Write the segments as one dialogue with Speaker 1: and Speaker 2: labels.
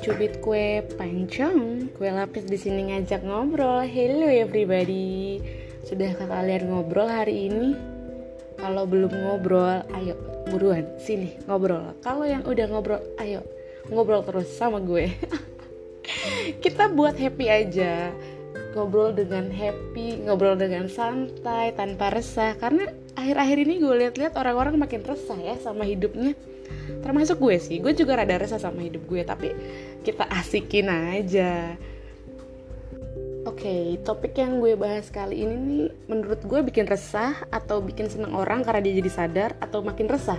Speaker 1: cubit kue pancong, kue lapis di sini ngajak ngobrol. Hello everybody. Sudah kalian ngobrol hari ini? Kalau belum ngobrol, ayo buruan sini ngobrol. Kalau yang udah ngobrol, ayo ngobrol terus sama gue. Kita buat happy aja. Ngobrol dengan happy, ngobrol dengan santai, tanpa resah. Karena akhir-akhir ini gue lihat-lihat orang-orang makin resah ya sama hidupnya termasuk gue sih gue juga rada resah sama hidup gue tapi kita asikin aja Oke, okay, topik yang gue bahas kali ini nih menurut gue bikin resah atau bikin seneng orang karena dia jadi sadar atau makin resah.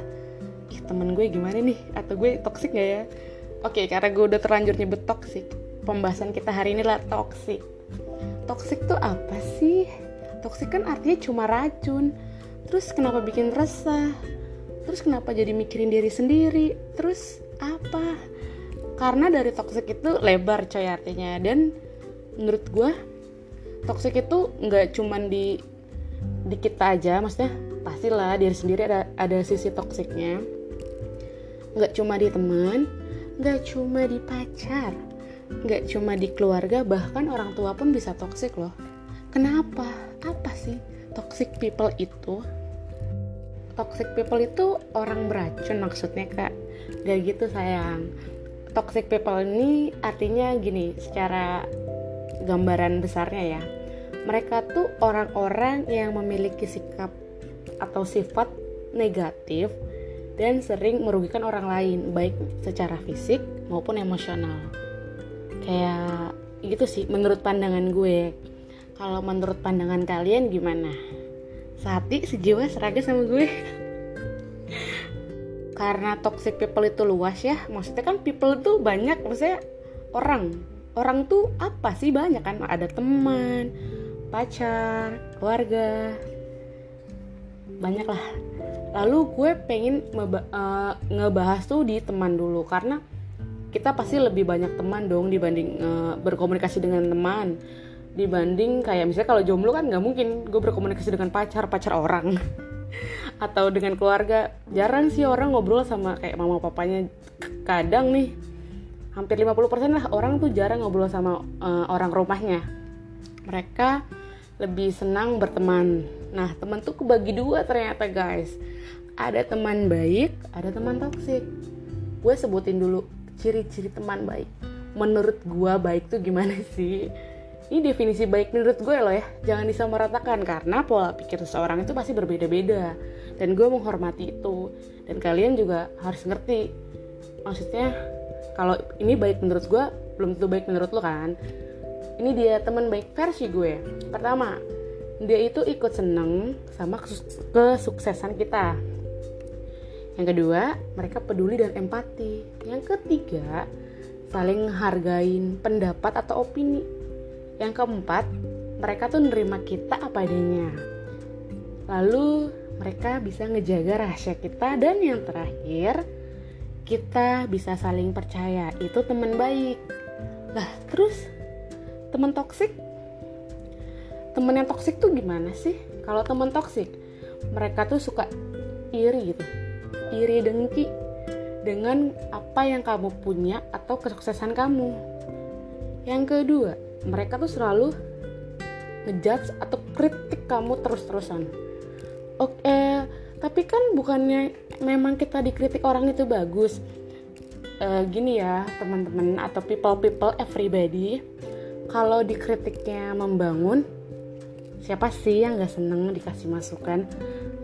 Speaker 1: Ih, temen gue gimana nih? Atau gue toxic gak ya? Oke, okay, karena gue udah terlanjur nyebut toxic. Pembahasan kita hari ini lah toxic. Toxic tuh apa sih? Toxic kan artinya cuma racun. Terus kenapa bikin resah? Terus kenapa jadi mikirin diri sendiri? Terus apa? Karena dari toxic itu lebar coy artinya. Dan menurut gue toxic itu nggak cuman di di kita aja maksudnya pastilah diri sendiri ada ada sisi toksiknya nggak cuma di teman nggak cuma di pacar nggak cuma di keluarga bahkan orang tua pun bisa toxic loh. Kenapa? Apa sih toxic people itu toxic people itu orang beracun maksudnya kak. Gak gitu sayang. Toxic people ini artinya gini secara gambaran besarnya ya. Mereka tuh orang-orang yang memiliki sikap atau sifat negatif dan sering merugikan orang lain baik secara fisik maupun emosional. Kayak gitu sih menurut pandangan gue. Kalau menurut pandangan kalian gimana sehati sejiwa seraga sama gue. Karena toxic people itu luas ya maksudnya kan people itu banyak maksudnya orang. Orang tuh apa sih? Banyak kan? Ada teman pacar keluarga. Banyak lah. Lalu gue pengen uh, ngebahas tuh di teman dulu karena kita pasti lebih banyak teman dong dibanding uh, berkomunikasi dengan teman dibanding kayak misalnya kalau jomblo kan nggak mungkin. Gue berkomunikasi dengan pacar pacar orang. Atau dengan keluarga. Jarang sih orang ngobrol sama kayak mama papanya. Kadang nih hampir 50% lah orang tuh jarang ngobrol sama uh, orang rumahnya. Mereka lebih senang berteman. Nah teman tuh kebagi dua ternyata guys. Ada teman baik ada teman toksik gue sebutin dulu ciri-ciri teman baik. Menurut gue baik tuh gimana sih ini definisi baik menurut gue loh ya jangan disamaratakan karena pola pikir seseorang itu pasti berbeda-beda dan gue menghormati itu dan kalian juga harus ngerti maksudnya kalau ini baik menurut gue belum tentu baik menurut lo kan. Ini dia teman baik versi gue. Pertama dia itu ikut seneng sama kesuksesan kita. Yang kedua mereka peduli dan empati. Yang ketiga saling menghargain pendapat atau opini yang keempat, mereka tuh nerima kita apa adanya. Lalu mereka bisa ngejaga rahasia kita dan yang terakhir, kita bisa saling percaya. Itu teman baik. Lah, terus teman toksik? Teman yang toksik tuh gimana sih? Kalau teman toksik, mereka tuh suka iri gitu. Iri dengki dengan apa yang kamu punya atau kesuksesan kamu. Yang kedua, mereka tuh selalu ngejudge atau kritik kamu terus-terusan. Oke, eh, tapi kan bukannya memang kita dikritik orang itu bagus. Uh, gini ya, teman-teman atau people-people everybody, kalau dikritiknya membangun, siapa sih yang gak seneng dikasih masukan?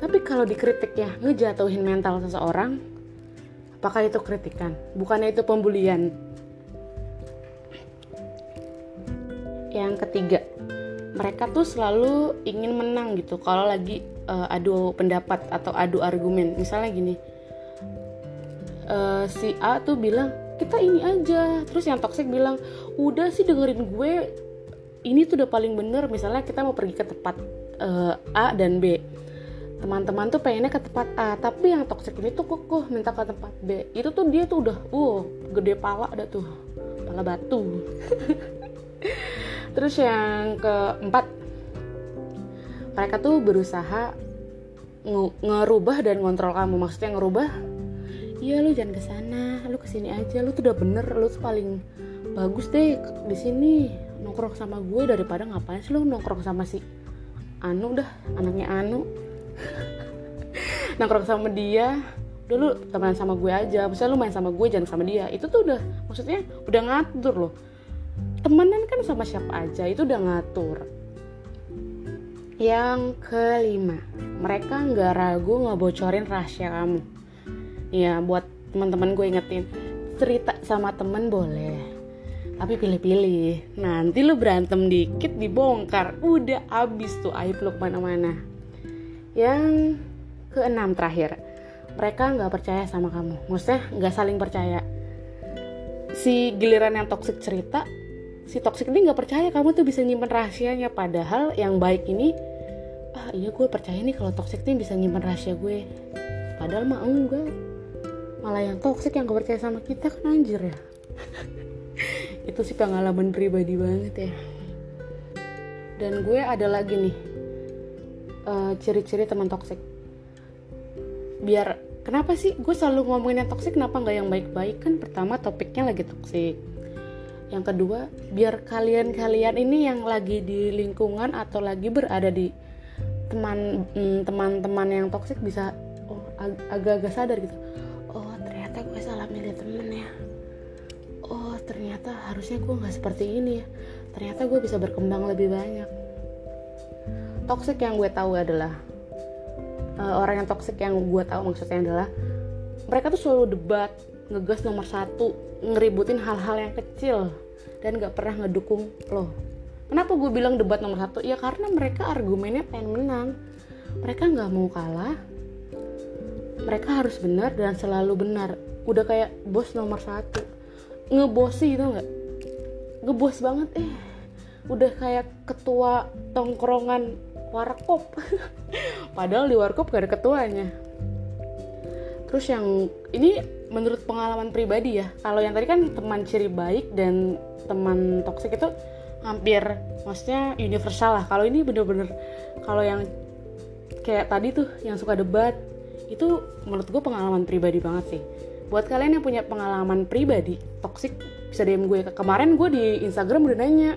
Speaker 1: Tapi kalau dikritiknya ngejatuhin mental seseorang, apakah itu kritikan? Bukannya itu pembulian? Yang ketiga. Mereka tuh selalu ingin menang gitu kalau lagi uh, adu pendapat atau adu argumen. Misalnya gini uh, si A tuh bilang kita ini aja. Terus yang toxic bilang udah sih dengerin gue ini tuh udah paling bener misalnya kita mau pergi ke tempat uh, A dan B. Teman-teman tuh pengennya ke tempat A tapi yang toxic ini tuh kok minta ke tempat B. Itu tuh dia tuh udah uh gede pala ada tuh pala batu Terus yang keempat, mereka tuh berusaha ngerubah dan ngontrol kamu. Maksudnya ngerubah, iya lu jangan ke sana lu ke sini aja lu tuh udah bener lu tuh paling bagus deh di sini. Nongkrong sama gue daripada ngapain sih lu nongkrong sama si Anu dah anaknya Anu. Nongkrong sama dia udah lu temenan sama gue aja misalnya lu main sama gue jangan sama dia. Itu tuh udah maksudnya udah ngatur loh temenan kan sama siapa aja itu udah ngatur. Yang kelima mereka nggak ragu ngebocorin rahasia kamu. Ya buat teman-teman gue ingetin cerita sama temen boleh tapi pilih-pilih. Nanti lu berantem dikit dibongkar udah abis tuh aib lu ke mana-mana. Yang keenam terakhir mereka nggak percaya sama kamu. Maksudnya nggak saling percaya. Si giliran yang toxic cerita si toxic ini nggak percaya kamu tuh bisa nyimpen rahasianya. Padahal yang baik ini ah iya gue percaya nih kalau toxic ini bisa nyimpen rahasia gue. Padahal mah enggak. Malah yang toxic yang gak percaya sama kita kan anjir ya. Itu sih pengalaman pribadi banget ya. Dan gue ada lagi nih uh, ciri-ciri teman toxic. Biar kenapa sih gue selalu ngomongin yang toxic? Kenapa nggak yang baik-baik? Kan pertama topiknya lagi toxic yang kedua biar kalian-kalian ini yang lagi di lingkungan atau lagi berada di teman mm, teman-teman yang toksik bisa oh agak-agak sadar gitu. Oh ternyata gue salah milih temen ya. Oh ternyata harusnya gue nggak seperti ini ya. Ternyata gue bisa berkembang lebih banyak. Toksik yang gue tahu adalah uh, orang yang toksik yang gue tahu maksudnya adalah mereka tuh selalu debat ngegas nomor satu ngeributin hal-hal yang kecil dan gak pernah ngedukung lo. Kenapa gue bilang debat nomor satu? Ya karena mereka argumennya pengen menang. Mereka nggak mau kalah. Mereka harus benar dan selalu benar. Udah kayak bos nomor satu. Ngebosi itu nggak? Ngebos banget eh. Udah kayak ketua tongkrongan warkop. Padahal di warkop gak ada ketuanya. Terus yang ini menurut pengalaman pribadi ya kalau yang tadi kan teman ciri baik dan teman toksik itu hampir maksudnya universal lah. Kalau ini bener-bener kalau yang kayak tadi tuh yang suka debat itu menurut gue pengalaman pribadi banget sih. Buat kalian yang punya pengalaman pribadi toksik bisa DM gue. Kemarin gue di Instagram udah nanya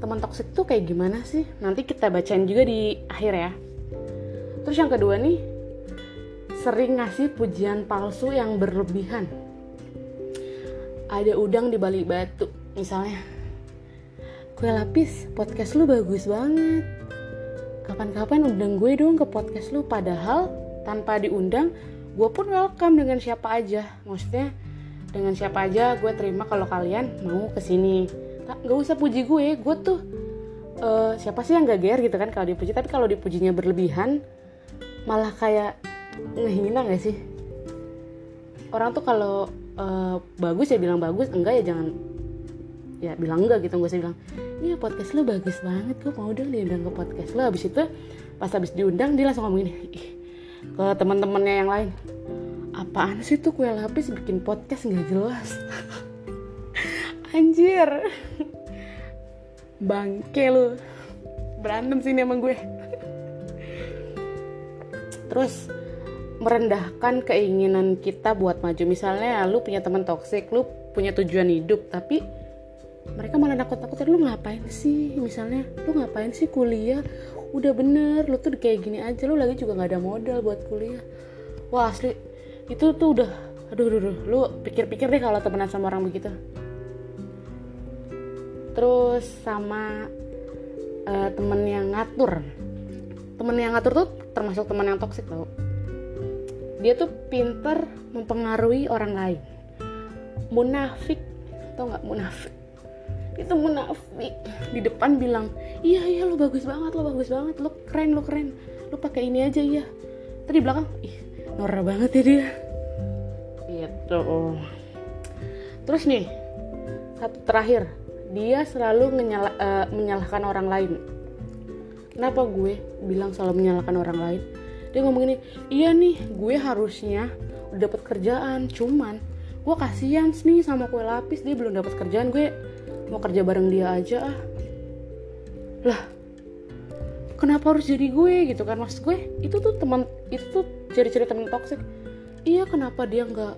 Speaker 1: teman toksik tuh kayak gimana sih? Nanti kita bacain juga di akhir ya. Terus yang kedua nih sering ngasih pujian palsu yang berlebihan. Ada udang di balik batu, misalnya. Kue lapis, podcast lu bagus banget. Kapan-kapan undang gue dong ke podcast lu, padahal tanpa diundang, gue pun welcome dengan siapa aja. Maksudnya, dengan siapa aja gue terima kalau kalian mau ke sini. Gak usah puji gue, gue tuh uh, siapa sih yang gak ger gitu kan kalau dipuji. Tapi kalau dipujinya berlebihan, malah kayak ngehina gak sih? Orang tuh kalau uh, bagus ya bilang bagus enggak ya jangan ya bilang enggak gitu gue sih bilang iya podcast lo bagus banget gue mau dong diundang ke podcast lo abis itu pas habis diundang dia langsung ngomong ini ke teman-temannya yang lain apaan sih tuh kue lapis bikin podcast nggak jelas. Anjir. Bangke lo berantem sini emang gue. Terus merendahkan keinginan kita buat maju. Misalnya lu punya teman toksik lu punya tujuan hidup tapi mereka malah nakut-nakutin lu ngapain sih? Misalnya lu ngapain sih kuliah? Udah bener lu tuh kayak gini aja lu lagi juga nggak ada modal buat kuliah. Wah asli. Itu tuh udah aduh aduh, aduh. lu pikir-pikir deh kalau temenan sama orang begitu. Terus sama uh, temen yang ngatur. Temen yang ngatur tuh termasuk teman yang toksik tau dia tuh pinter mempengaruhi orang lain. Munafik tau nggak munafik? Itu munafik. Di depan bilang iya iya lo bagus banget lo bagus banget lo keren lo keren. Lo pakai ini aja iya. Tadi belakang ih norak banget ya dia. Itu terus nih satu terakhir. Dia selalu menyala, uh, menyalahkan orang lain. Kenapa gue bilang selalu menyalahkan orang lain dia ngomong gini iya nih gue harusnya udah dapat kerjaan cuman gue kasihan nih sama kue lapis dia belum dapat kerjaan gue mau kerja bareng dia aja ah. Lah kenapa harus jadi gue gitu kan? Maksud gue itu tuh teman itu tuh ciri-ciri teman toksik iya kenapa dia nggak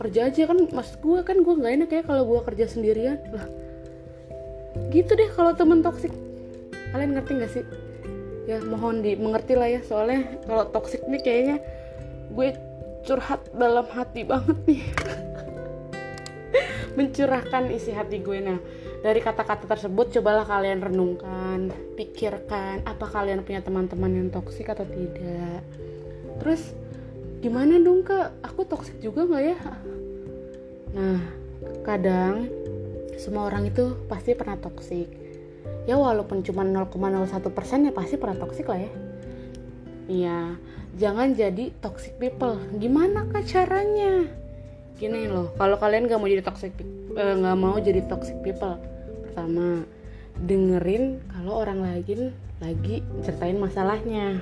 Speaker 1: kerja aja? Kan mas gue kan gue nggak enak ya kalau gue kerja sendirian. Lah gitu deh kalau temen toksik kalian ngerti gak sih ya mohon dimengerti lah ya. Soalnya kalau toksik nih kayaknya gue curhat dalam hati banget nih. Mencurahkan isi hati gue. Nah dari kata-kata tersebut cobalah kalian renungkan pikirkan apa kalian punya teman-teman yang toksik atau tidak. Terus gimana dong kak? Aku toksik juga nggak ya? Nah kadang semua orang itu pasti pernah toksik ya walaupun cuma 0,01% ya pasti pernah toksik lah ya. Iya jangan jadi toxic people. Gimana kak caranya? Gini loh kalau kalian gak mau jadi toxic eh, nggak uh, mau jadi toxic people pertama dengerin kalau orang lain lagi ceritain masalahnya.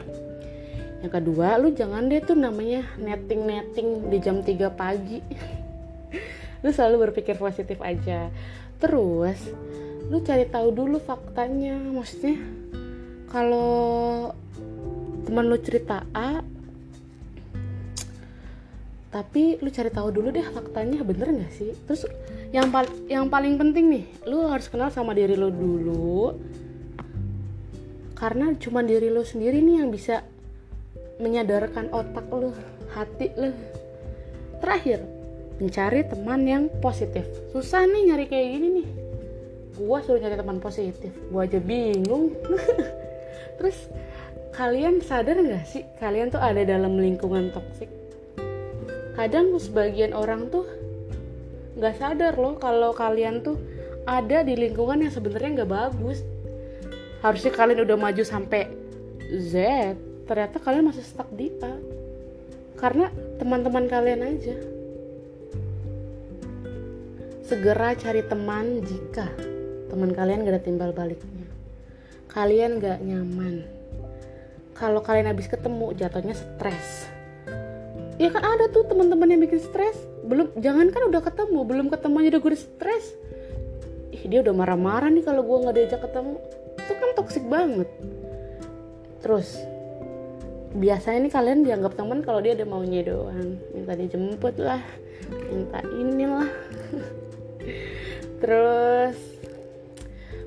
Speaker 1: Yang kedua lu jangan deh tuh namanya netting netting di jam 3 pagi. Lu selalu berpikir positif aja. Terus lu cari tahu dulu faktanya maksudnya kalau teman lu cerita A tapi lu cari tahu dulu deh faktanya bener nggak sih? Terus yang paling yang paling penting nih lu harus kenal sama diri lu dulu karena cuma diri lu sendiri nih yang bisa menyadarkan otak lu hati lu. Terakhir mencari teman yang positif. Susah nih nyari kayak gini nih gua suruh nyari teman positif. Gua aja bingung. Terus kalian sadar nggak sih kalian tuh ada dalam lingkungan toksik kadang sebagian orang tuh nggak sadar loh kalau kalian tuh ada di lingkungan yang sebenarnya nggak bagus. Harusnya kalian udah maju sampai Z ternyata kalian masih stuck di A. Karena teman-teman kalian aja. Segera cari teman jika teman kalian gak ada timbal baliknya. Kalian gak nyaman. Kalau kalian habis ketemu jatuhnya stres. Ya kan ada tuh teman-teman yang bikin stres. Belum jangan kan udah ketemu belum ketemu aja udah gue stres. Ih dia udah marah-marah nih kalau gue nggak diajak ketemu. Itu kan toksik banget. Terus biasanya nih kalian dianggap teman kalau dia ada maunya doang. Minta dijemput lah minta inilah. Terus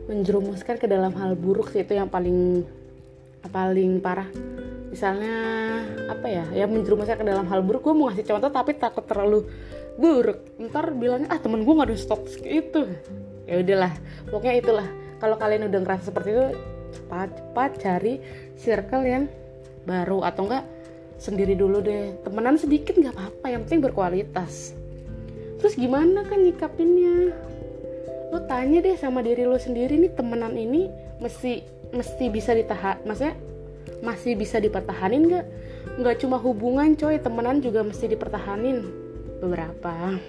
Speaker 1: menjerumuskan ke dalam hal buruk sih itu yang paling paling parah. Misalnya apa ya ya menjerumuskan ke dalam hal buruk gue mau ngasih contoh tapi takut terlalu buruk. Ntar bilangnya ah temen gue gak ada stok itu. Ya udahlah pokoknya itulah. Kalau kalian udah ngerasa seperti itu cepat cepat cari circle yang baru atau enggak sendiri dulu deh. Temenan sedikit nggak apa-apa yang penting berkualitas. Terus gimana kan nyikapinnya lo tanya deh sama diri lo sendiri nih temenan ini mesti mesti bisa ditahan maksudnya masih bisa dipertahanin nggak? Nggak cuma hubungan coy temenan juga mesti dipertahanin. Beberapa.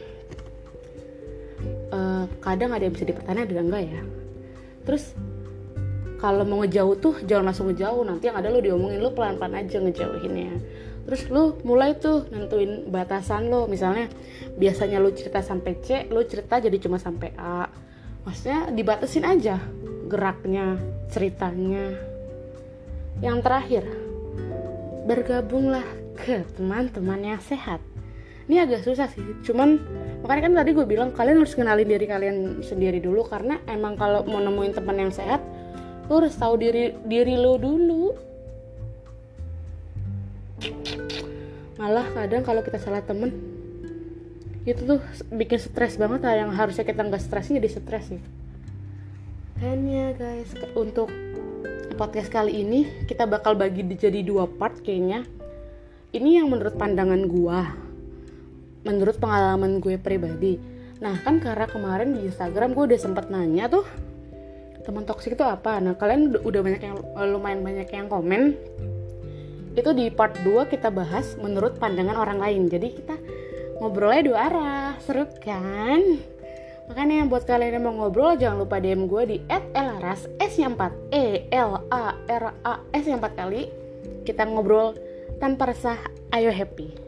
Speaker 1: Uh, kadang ada yang bisa dipertahankan ada yang enggak ya? Terus kalau mau ngejauh tuh jangan langsung ngejauh. Nanti yang ada lo diomongin lo pelan-pelan aja ngejauhinnya. Terus lo mulai tuh nentuin batasan lo misalnya biasanya lo cerita sampai C lo cerita jadi cuma sampai A maksudnya dibatasin aja geraknya ceritanya yang terakhir, bergabunglah ke teman-teman yang sehat. Ini agak susah sih, cuman makanya kan tadi gue bilang kalian harus kenalin diri kalian sendiri dulu karena emang kalau mau nemuin teman yang sehat, lo harus tahu diri diri lo dulu. Malah kadang kalau kita salah temen itu tuh bikin stres banget lah yang harusnya kita nggak stresnya jadi stres sih. Dan ya guys, untuk podcast kali ini kita bakal bagi jadi dua part kayaknya. Ini yang menurut pandangan gua, menurut pengalaman gue pribadi. Nah kan karena kemarin di Instagram gue udah sempet nanya tuh teman toksik itu apa. Nah kalian udah banyak yang lumayan banyak yang komen. Itu di part 2 kita bahas menurut pandangan orang lain. Jadi kita ngobrolnya dua arah, seru kan? Makanya buat kalian yang mau ngobrol jangan lupa DM gue di @elaras S yang 4 E L A R A S yang 4 kali. Kita ngobrol tanpa resah, ayo happy.